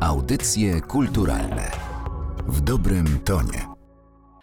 Audycje kulturalne w dobrym tonie.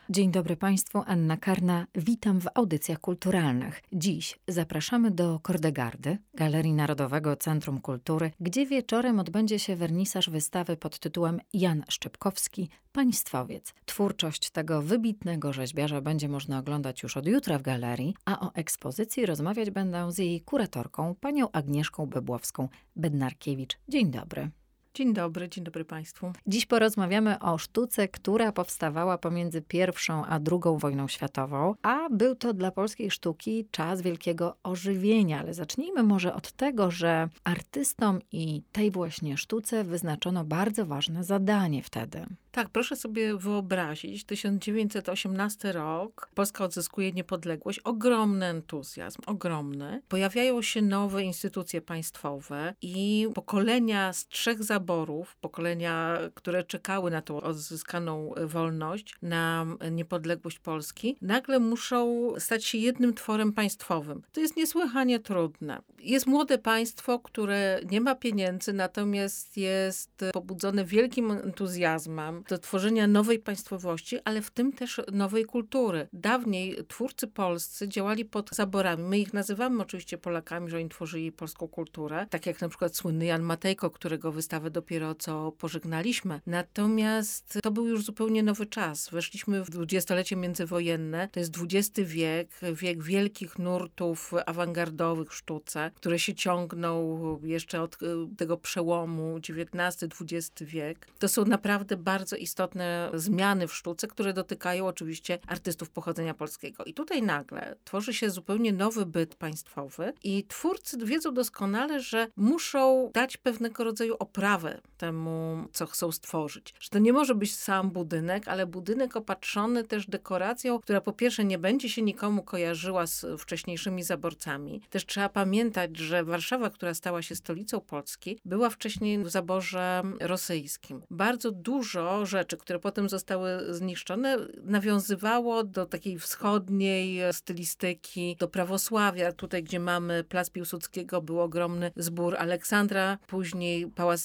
Dzień dobry Państwu, Anna Karna. Witam w audycjach kulturalnych. Dziś zapraszamy do Kordegardy, Galerii Narodowego Centrum Kultury, gdzie wieczorem odbędzie się wernisaż wystawy pod tytułem Jan Szczepkowski, Państwowiec. Twórczość tego wybitnego rzeźbiarza będzie można oglądać już od jutra w galerii, a o ekspozycji rozmawiać będę z jej kuratorką, panią Agnieszką Bebłowską-Bednarkiewicz. Dzień dobry. Dzień dobry, dzień dobry Państwu. Dziś porozmawiamy o sztuce, która powstawała pomiędzy pierwszą a drugą wojną światową, a był to dla polskiej sztuki czas wielkiego ożywienia. Ale zacznijmy może od tego, że artystom i tej właśnie sztuce wyznaczono bardzo ważne zadanie wtedy. Tak, proszę sobie wyobrazić, 1918 rok, Polska odzyskuje niepodległość, ogromny entuzjazm, ogromny. Pojawiają się nowe instytucje państwowe i pokolenia z trzech zaborów, pokolenia, które czekały na tą odzyskaną wolność, na niepodległość Polski, nagle muszą stać się jednym tworem państwowym. To jest niesłychanie trudne. Jest młode państwo, które nie ma pieniędzy, natomiast jest pobudzone wielkim entuzjazmem, do tworzenia nowej państwowości, ale w tym też nowej kultury. Dawniej twórcy polscy działali pod zaborami. My ich nazywamy oczywiście Polakami, że oni tworzyli polską kulturę, tak jak na przykład słynny Jan Matejko, którego wystawę dopiero co pożegnaliśmy. Natomiast to był już zupełnie nowy czas. Weszliśmy w dwudziestolecie międzywojenne. To jest XX wiek, wiek wielkich nurtów awangardowych w sztuce, które się ciągną jeszcze od e, tego przełomu XIX-XX wiek. To są naprawdę bardzo istotne zmiany w sztuce, które dotykają oczywiście artystów pochodzenia polskiego. I tutaj nagle tworzy się zupełnie nowy byt państwowy i twórcy wiedzą doskonale, że muszą dać pewnego rodzaju oprawę temu, co chcą stworzyć. Że to nie może być sam budynek, ale budynek opatrzony też dekoracją, która po pierwsze nie będzie się nikomu kojarzyła z wcześniejszymi zaborcami. Też trzeba pamiętać, że Warszawa, która stała się stolicą Polski, była wcześniej w zaborze rosyjskim. Bardzo dużo rzeczy, które potem zostały zniszczone, nawiązywało do takiej wschodniej stylistyki, do prawosławia. Tutaj, gdzie mamy Plac Piłsudskiego, był ogromny zbór Aleksandra, później Pałac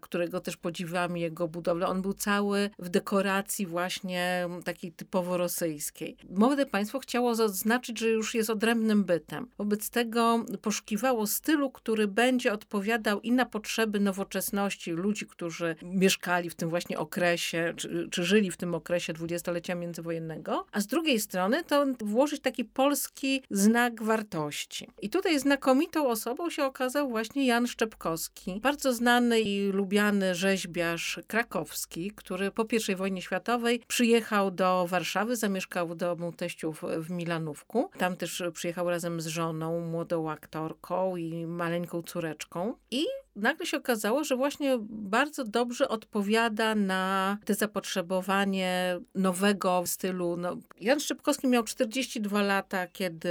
Którego też podziwiamy jego budowlę. On był cały w dekoracji właśnie takiej typowo rosyjskiej. Młode państwo chciało zaznaczyć, że już jest odrębnym bytem. Wobec tego poszukiwało stylu, który będzie odpowiadał i na potrzeby nowoczesności ludzi, którzy mieszkali w tym właśnie okresie, czy, czy żyli w tym okresie dwudziestolecia międzywojennego, a z drugiej strony to włożyć taki polski znak wartości. I tutaj znakomitą osobą się okazał właśnie Jan Szczepkowski, bardzo znany i lubiany rzeźbiarz krakowski, który po I wojnie światowej przyjechał do Warszawy, zamieszkał w domu teściów w Milanówku. Tam też przyjechał razem z żoną, młodą aktorką i maleńką córeczką. I nagle się okazało, że właśnie bardzo dobrze odpowiada na te zapotrzebowanie nowego stylu. No, Jan Szczypkowski miał 42 lata, kiedy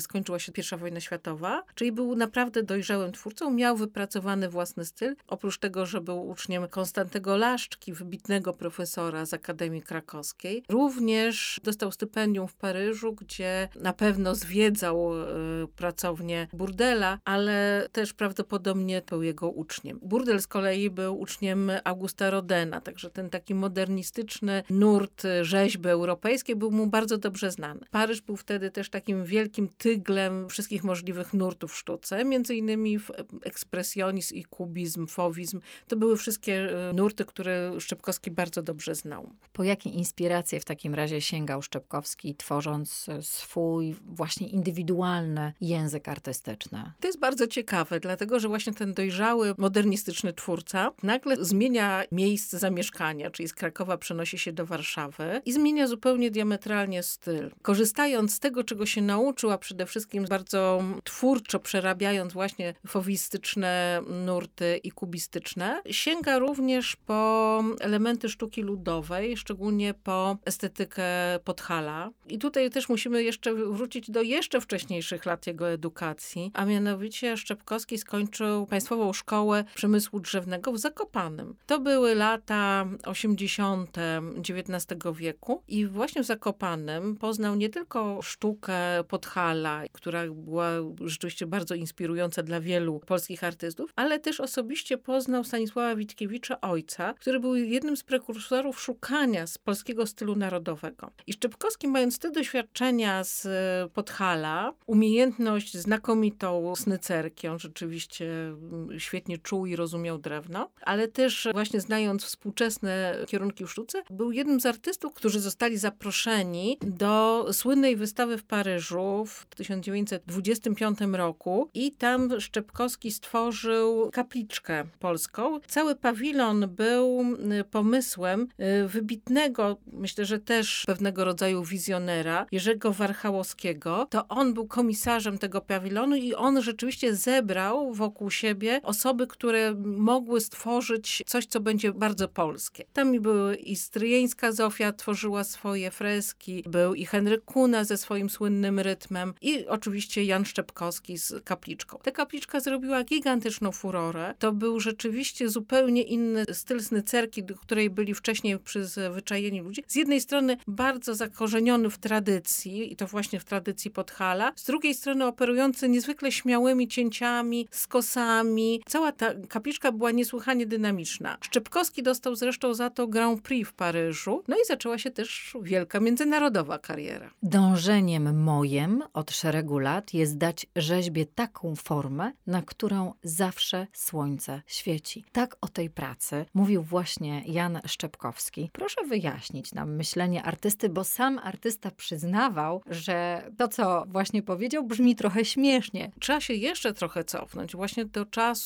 skończyła się I wojna światowa, czyli był naprawdę dojrzałym twórcą, miał wypracowany własny styl. Oprócz tego, że był uczniem Konstantego Laszczki, wybitnego profesora z Akademii Krakowskiej, również dostał stypendium w Paryżu, gdzie na pewno zwiedzał y, pracownię burdela, ale też prawdopodobnie był jego jego uczniem. Burdel z kolei był uczniem Augusta Rodena, także ten taki modernistyczny nurt rzeźby europejskiej był mu bardzo dobrze znany. Paryż był wtedy też takim wielkim tyglem wszystkich możliwych nurtów w sztuce, między innymi ekspresjonizm i kubizm, fowizm. To były wszystkie e, nurty, które Szczepkowski bardzo dobrze znał. Po jakie inspiracje w takim razie sięgał Szczepkowski, tworząc swój właśnie indywidualny język artystyczny? To jest bardzo ciekawe, dlatego że właśnie ten dojrzały dojrzały, modernistyczny twórca nagle zmienia miejsce zamieszkania, czyli z Krakowa przenosi się do Warszawy i zmienia zupełnie diametralnie styl. Korzystając z tego, czego się nauczył, a przede wszystkim bardzo twórczo przerabiając właśnie fowistyczne nurty i kubistyczne, sięga również po elementy sztuki ludowej, szczególnie po estetykę Podhala. I tutaj też musimy jeszcze wrócić do jeszcze wcześniejszych lat jego edukacji, a mianowicie Szczepkowski skończył Państwową szkołę przemysłu drzewnego w Zakopanem. To były lata 80. XIX wieku i właśnie w Zakopanem poznał nie tylko sztukę Podhala, która była rzeczywiście bardzo inspirująca dla wielu polskich artystów, ale też osobiście poznał Stanisława Witkiewicza, ojca, który był jednym z prekursorów szukania z polskiego stylu narodowego. I Szczepkowski, mając te doświadczenia z Podhala, umiejętność znakomitą snycerki, on rzeczywiście mm, świetnie czuł i rozumiał drewno, ale też właśnie znając współczesne kierunki w sztuce, był jednym z artystów, którzy zostali zaproszeni do słynnej wystawy w Paryżu w 1925 roku i tam Szczepkowski stworzył kapliczkę polską. Cały pawilon był mm, pomysłem y, wybitnego, myślę, że też pewnego rodzaju wizjonera, Jerzego Warchałowskiego. To on był komisarzem tego pawilonu i on rzeczywiście zebrał wokół siebie osoby, które mogły stworzyć coś, co będzie bardzo polskie. Tam były i Stryjeńska Zofia tworzyła swoje freski, był i Henryk Kuna ze swoim słynnym rytmem i oczywiście Jan Szczepkowski z kapliczką. Ta kapliczka zrobiła gigantyczną furorę. To był rzeczywiście zupełnie inny styl snycerki, do której byli wcześniej przyzwyczajeni ludzie. Z jednej strony bardzo zakorzeniony w tradycji i to właśnie w tradycji Podhala, z drugiej strony operujący niezwykle śmiałymi cięciami, skosami. Cała ta kapliczka była niesłychanie dynamiczna. Szczepkowski dostał zresztą za to Grand Prix w Paryżu, no i zaczęła się też wielka międzynarodowa kariera. Dążeniem mojem od szeregu lat jest dać rzeźbie taką formę, na którą zawsze słońce świeci. Tak o tej pracy mówił właśnie Jan Szczepkowski. Proszę wyjaśnić nam myślenie artysty, bo sam artysta przyznawał, że to, co właśnie powiedział, brzmi trochę śmiesznie. Trzeba się jeszcze trochę cofnąć, właśnie do czasu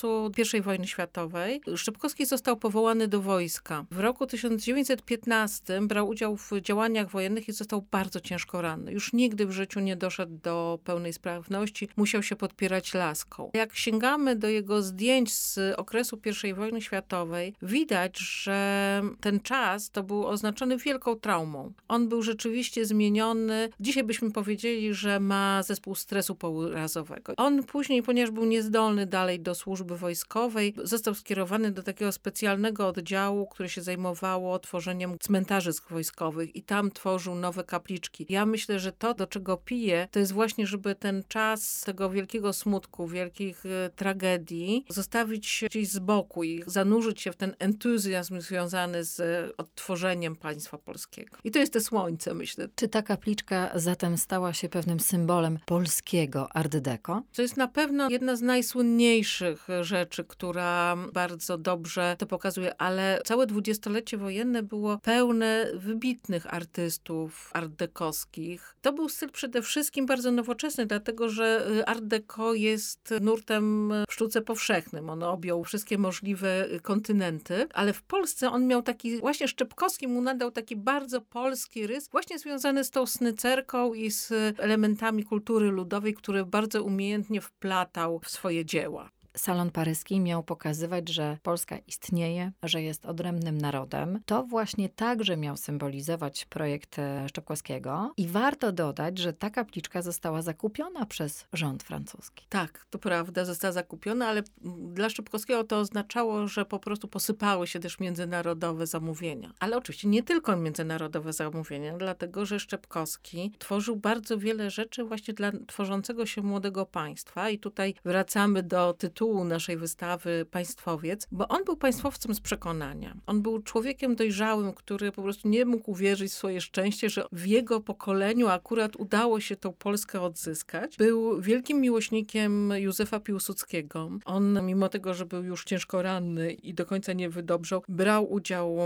I wojny światowej. Szczepkowski został powołany do wojska. W roku 1915 brał udział w działaniach wojennych i został bardzo ciężko ranny. Już nigdy w życiu nie doszedł do pełnej sprawności, musiał się podpierać laską. Jak sięgamy do jego zdjęć z okresu I wojny światowej, widać, że ten czas to był oznaczony wielką traumą. On był rzeczywiście zmieniony. Dzisiaj byśmy powiedzieli, że ma zespół stresu pourazowego. On później, ponieważ był niezdolny dalej do służby wojskowej, został skierowany do takiego specjalnego oddziału, które się zajmowało tworzeniem cmentarzysk wojskowych i tam tworzył nowe kapliczki. Ja myślę, że to, do czego pije, to jest właśnie, żeby ten czas tego wielkiego smutku, wielkich e, tragedii zostawić gdzieś z boku i zanurzyć się w ten entuzjazm związany z odtworzeniem państwa polskiego. I to jest te słońce, myślę. Czy ta kapliczka zatem stała się pewnym symbolem polskiego art deco? To jest na pewno jedna z najsłynniejszych rzeczy, która bardzo dobrze to pokazuje, ale całe dwudziestolecie wojenne było pełne wybitnych artystów art dekowskich. To był styl przede wszystkim bardzo nowoczesny, dlatego że y, art deco jest nurtem w sztuce powszechnym. On objął wszystkie możliwe kontynenty, ale w Polsce on miał taki, właśnie Szczepkowski mu nadał taki bardzo polski rys, właśnie związany z tą snycerką i z elementami kultury ludowej, które bardzo umiejętnie wplatał w swoje dzieła. Salon Paryski miał pokazywać, że Polska istnieje, że jest odrębnym narodem. To właśnie także miał symbolizować projekt e, Szczepkowskiego. I warto dodać, że ta kapliczka została zakupiona przez rząd francuski. Tak, to prawda, została zakupiona, ale dla Szczepkowskiego to oznaczało, że po prostu posypały się też międzynarodowe zamówienia. Ale oczywiście nie tylko międzynarodowe zamówienia, dlatego że Szczepkowski tworzył bardzo wiele rzeczy właśnie dla tworzącego się młodego państwa. I tutaj wracamy do tytułu tytułu naszej wystawy Państwowiec, bo on był państwowcem z przekonania. On był człowiekiem dojrzałym, który po prostu nie mógł uwierzyć w swoje szczęście, że w jego pokoleniu akurat udało się tą Polskę odzyskać. Był wielkim miłośnikiem Józefa Piłsudskiego. On, mimo tego, że był już ciężko ranny i do końca nie wydobrzał, brał udział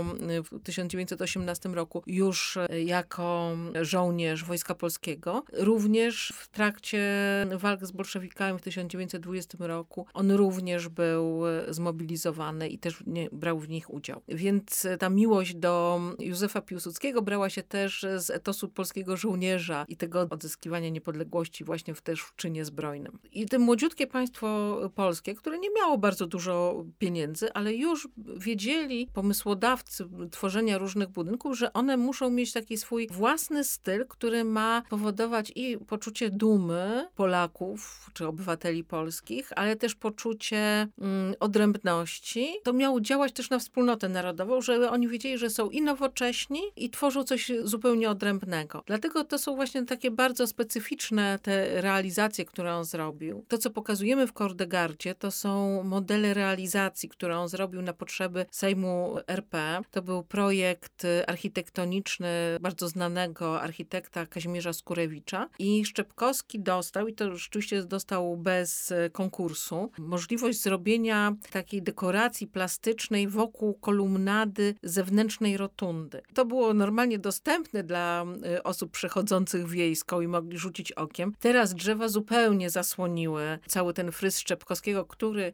w 1918 roku już jako żołnierz Wojska Polskiego. Również w trakcie walk z bolszewikami w 1920 roku on również był e, zmobilizowany i też brał w nich udział. Więc ta miłość do Józefa Piłsudskiego brała się też z etosu polskiego żołnierza i tego odzyskiwania niepodległości właśnie w, też w czynie zbrojnym. I to młodziutkie państwo polskie, które nie miało bardzo dużo pieniędzy, ale już wiedzieli pomysłodawcy tworzenia różnych budynków, że one muszą mieć taki swój własny styl, który ma powodować i poczucie dumy Polaków czy obywateli polskich, ale też poczucie poczucie mm, odrębności. To miało działać też na wspólnotę narodową, żeby oni wiedzieli, że są i nowocześni i tworzą coś zupełnie odrębnego. Dlatego to są właśnie takie bardzo specyficzne te realizacje, które on zrobił. To, co pokazujemy w Kordegardzie, to są modele realizacji, które on zrobił na potrzeby Sejmu RP. To był projekt architektoniczny bardzo znanego architekta Kazimierza Skurewicza i Szczepkowski dostał, i to rzeczywiście dostał bez konkursu, możliwość zrobienia takiej dekoracji plastycznej wokół kolumnady zewnętrznej rotundy. To było normalnie dostępne dla y, osób przechodzących wiejską i mogli rzucić okiem. Teraz drzewa zupełnie zasłoniły cały ten fryz Szczepkowskiego, który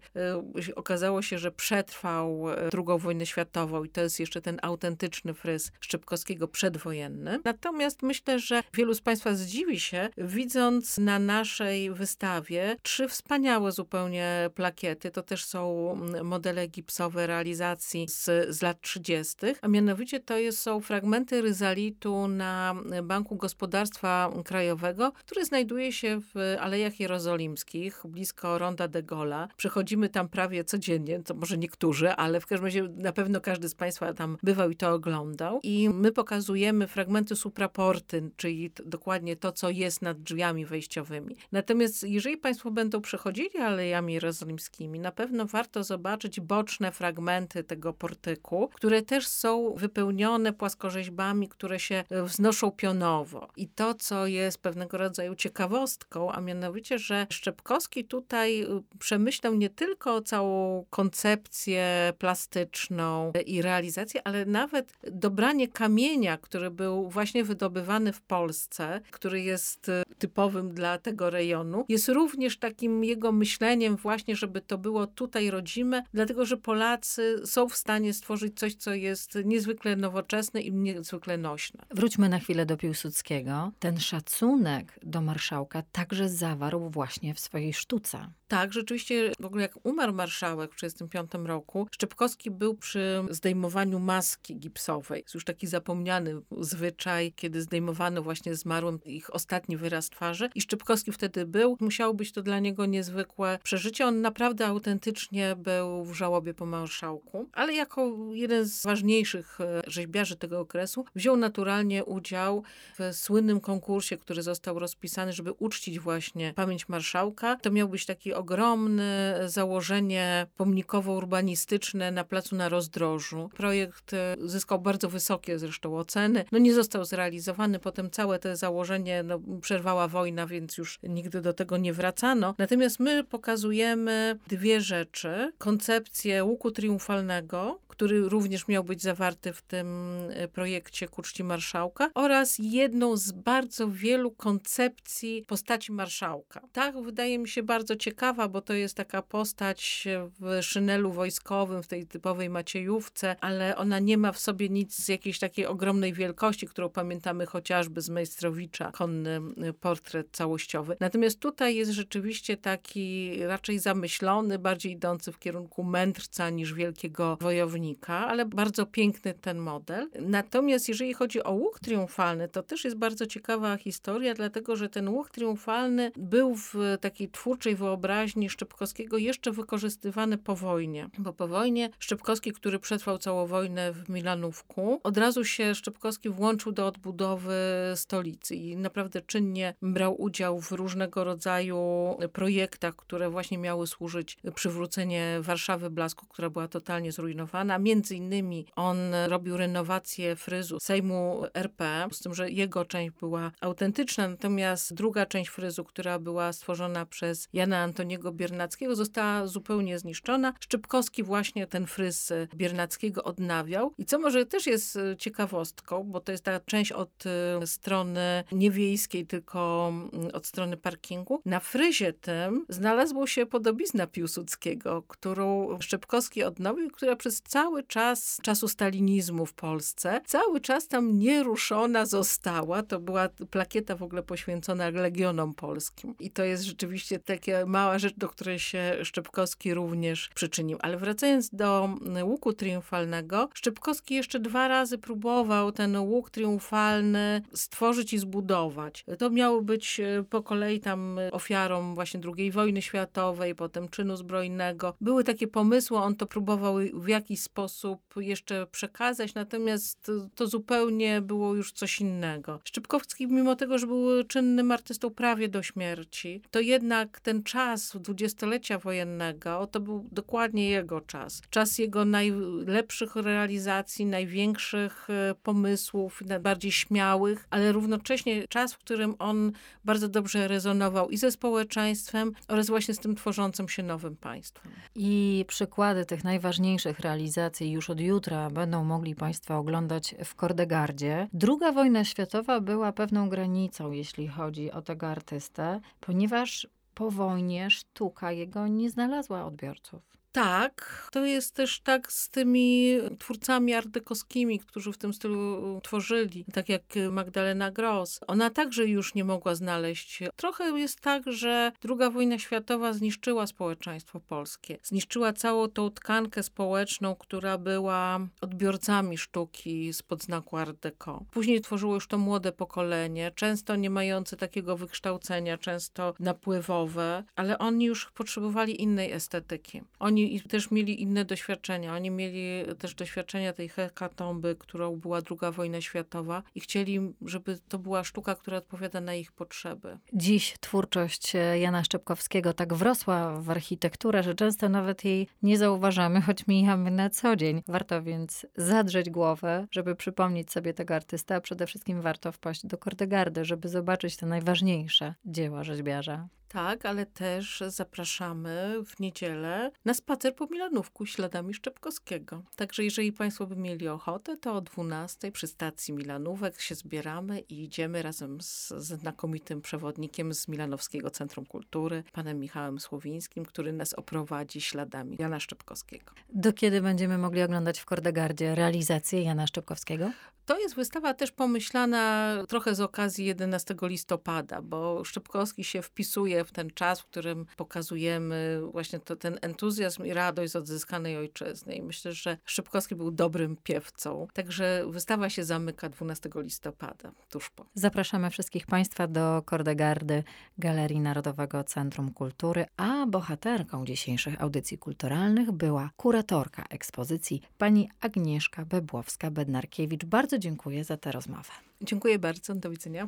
y, okazało się, że przetrwał II wojnę światową i to jest jeszcze ten autentyczny fryz Szczepkowskiego przedwojenny. Natomiast myślę, że wielu z Państwa zdziwi się, widząc na naszej wystawie trzy wspaniałe zupełnie plakiety. To też są mm, modele gipsowe realizacji z, z lat 30., a mianowicie to jest, są fragmenty ryzalitu na Banku Gospodarstwa Krajowego, który znajduje się w Alejach Jerozolimskich, blisko Ronda de Gola. Przechodzimy tam prawie codziennie, to może niektórzy, ale w każdym razie na pewno każdy z Państwa tam bywał i to oglądał. I my pokazujemy fragmenty supraporty, czyli dokładnie to, co jest nad drzwiami wejściowymi. Natomiast jeżeli Państwo będą przechodzili Alejami Jerozolimskimi, na pewno warto zobaczyć boczne fragmenty tego portyku, które też są wypełnione płaskorzeźbami, które się wznoszą pionowo. I to, co jest pewnego rodzaju ciekawostką, a mianowicie, że Szczepkowski tutaj y, przemyślał nie tylko całą koncepcję plastyczną i realizację, ale nawet dobranie kamienia, który był właśnie wydobywany w Polsce, który jest typowym dla tego rejonu, jest również takim jego myśleniem właśnie, żeby to było tutaj rodzime, dlatego że Polacy są w stanie stworzyć coś, co jest niezwykle nowoczesne i niezwykle nośne. Wróćmy na chwilę do Piłsudskiego. Ten szacunek do marszałka także zawarł właśnie w swojej sztuce. Tak, rzeczywiście w ogóle jak umarł marszałek w 1935 roku, Szczepkowski był przy zdejmowaniu maski gipsowej. Jest już taki zapomniany zwyczaj, kiedy zdejmowano właśnie zmarłym ich ostatni wyraz twarzy i Szczepkowski wtedy był. Musiało być to dla niego niezwykłe przeżycie. On naprawdę autentycznie był w żałobie po marszałku, ale jako jeden z ważniejszych e, rzeźbiarzy tego okresu wziął naturalnie udział w słynnym konkursie, który został rozpisany, żeby uczcić właśnie pamięć marszałka. To miał być taki ogromne założenie pomnikowo-urbanistyczne na placu na rozdrożu. Projekt e, zyskał bardzo wysokie zresztą oceny. No nie został zrealizowany, potem całe to założenie no, przerwała wojna, więc już nigdy do tego nie wracano. Natomiast my pokazujemy dwie rzeczy. Koncepcję łuku triumfalnego, który również miał być zawarty w tym e, projekcie ku czci marszałka oraz jedną z bardzo wielu koncepcji postaci marszałka. Tak, wydaje mi się bardzo ciekawa, bo to jest taka postać w szynelu wojskowym, w tej typowej maciejówce, ale ona nie ma w sobie nic z jakiejś takiej ogromnej wielkości, którą pamiętamy chociażby z Majstrowicza, konny e, portret całościowy. Natomiast tutaj jest rzeczywiście taki raczej zamyślony, bardziej idący w kierunku mędrca niż wielkiego wojownika ale bardzo piękny ten model. Natomiast jeżeli chodzi o łuk triumfalny, to też jest bardzo ciekawa historia, dlatego że ten łuk triumfalny był w takiej twórczej wyobraźni Szczepkowskiego jeszcze wykorzystywany po wojnie. Bo po wojnie Szczepkowski, który przetrwał całą wojnę w Milanówku, od razu się Szczepkowski włączył do odbudowy stolicy i naprawdę czynnie brał udział w różnego rodzaju projektach, które właśnie miały służyć przywrócenie Warszawy blasku, która była totalnie zrujnowana między innymi on robił renowację fryzu Sejmu RP, z tym, że jego część była autentyczna, natomiast druga część fryzu, która była stworzona przez Jana Antoniego Biernackiego, została zupełnie zniszczona. Szczypkowski właśnie ten fryz Biernackiego odnawiał. I co może też jest ciekawostką, bo to jest ta część od e, strony niewiejskiej, tylko mm, od strony parkingu. Na fryzie tym znalazło się podobizna Piłsudskiego, którą Szczepkowski odnowił, która przez cały czas czasu stalinizmu w Polsce, cały czas tam nieruszona została. To była plakieta w ogóle poświęcona Legionom Polskim. I to jest rzeczywiście taka mała rzecz, do której się Szczepkowski również przyczynił. Ale wracając do łuku triumfalnego, Szczepkowski jeszcze dwa razy próbował ten łuk triumfalny stworzyć i zbudować. To miało być e, po kolei tam ofiarą właśnie II wojny światowej, i potem czynu zbrojnego. Były takie pomysły, on to próbował w jakiś sposób jeszcze przekazać, natomiast to zupełnie było już coś innego. Szczypkowski, mimo tego, że był czynnym artystą prawie do śmierci, to jednak ten czas dwudziestolecia wojennego, to był dokładnie jego czas. Czas jego najlepszych realizacji, największych e, pomysłów, najbardziej śmiałych, ale równocześnie czas, w którym on bardzo dobrze rezonował i ze społeczeństwem oraz właśnie z tym tworzącym się nowym państwem. I przykłady tych najważniejszych realizacji już od jutra będą mogli Państwo oglądać w Kordegardzie. Druga wojna światowa była pewną granicą, jeśli chodzi o tego artystę, ponieważ po wojnie sztuka jego nie znalazła odbiorców. Tak, to jest też tak z tymi twórcami ardekowskimi, którzy w tym stylu tworzyli, tak jak Magdalena Gross. Ona także już nie mogła znaleźć. Trochę jest tak, że II wojna światowa zniszczyła społeczeństwo polskie. Zniszczyła całą tą tkankę społeczną, która była odbiorcami sztuki spod znaku art deco. Później tworzyło już to młode pokolenie, często nie mające takiego wykształcenia, często napływowe, ale oni już potrzebowali innej estetyki. Oni oni też mieli inne doświadczenia. Oni mieli też doświadczenia tej hekatomby, którą była druga wojna światowa i chcieli, żeby to była sztuka, która odpowiada na ich potrzeby. Dziś twórczość Jana Szczepkowskiego tak wrosła w architekturę, że często nawet jej nie zauważamy, choć mijamy na co dzień. Warto więc zadrzeć głowę, żeby przypomnieć sobie tego artysta, a przede wszystkim warto wpaść do Kordegardy, żeby zobaczyć te najważniejsze dzieła rzeźbiarza. Tak, ale też zapraszamy w niedzielę na spacer po Milanówku śladami Szczepkowskiego. Także jeżeli Państwo by mieli ochotę, to o 12 przy stacji Milanówek się zbieramy i idziemy razem z znakomitym przewodnikiem z Milanowskiego Centrum Kultury, panem Michałem Słowińskim, który nas oprowadzi śladami Jana Szczepkowskiego. Do kiedy będziemy mogli oglądać w Kordegardzie realizację Jana Szczepkowskiego? To jest wystawa też pomyślana trochę z okazji 11 listopada, bo Szczepkowski się wpisuje w ten czas, w którym pokazujemy właśnie to, ten entuzjazm i radość z odzyskanej ojczyzny. I myślę, że Szczepkowski był dobrym piewcą. Także wystawa się zamyka 12 listopada, tuż po. Zapraszamy wszystkich Państwa do Kordegardy Galerii Narodowego Centrum Kultury, a bohaterką dzisiejszych audycji kulturalnych była kuratorka ekspozycji pani Agnieszka Bebłowska-Bednarkiewicz. Bardzo dziękuję za tę rozmowę. Dziękuję bardzo. Do widzenia.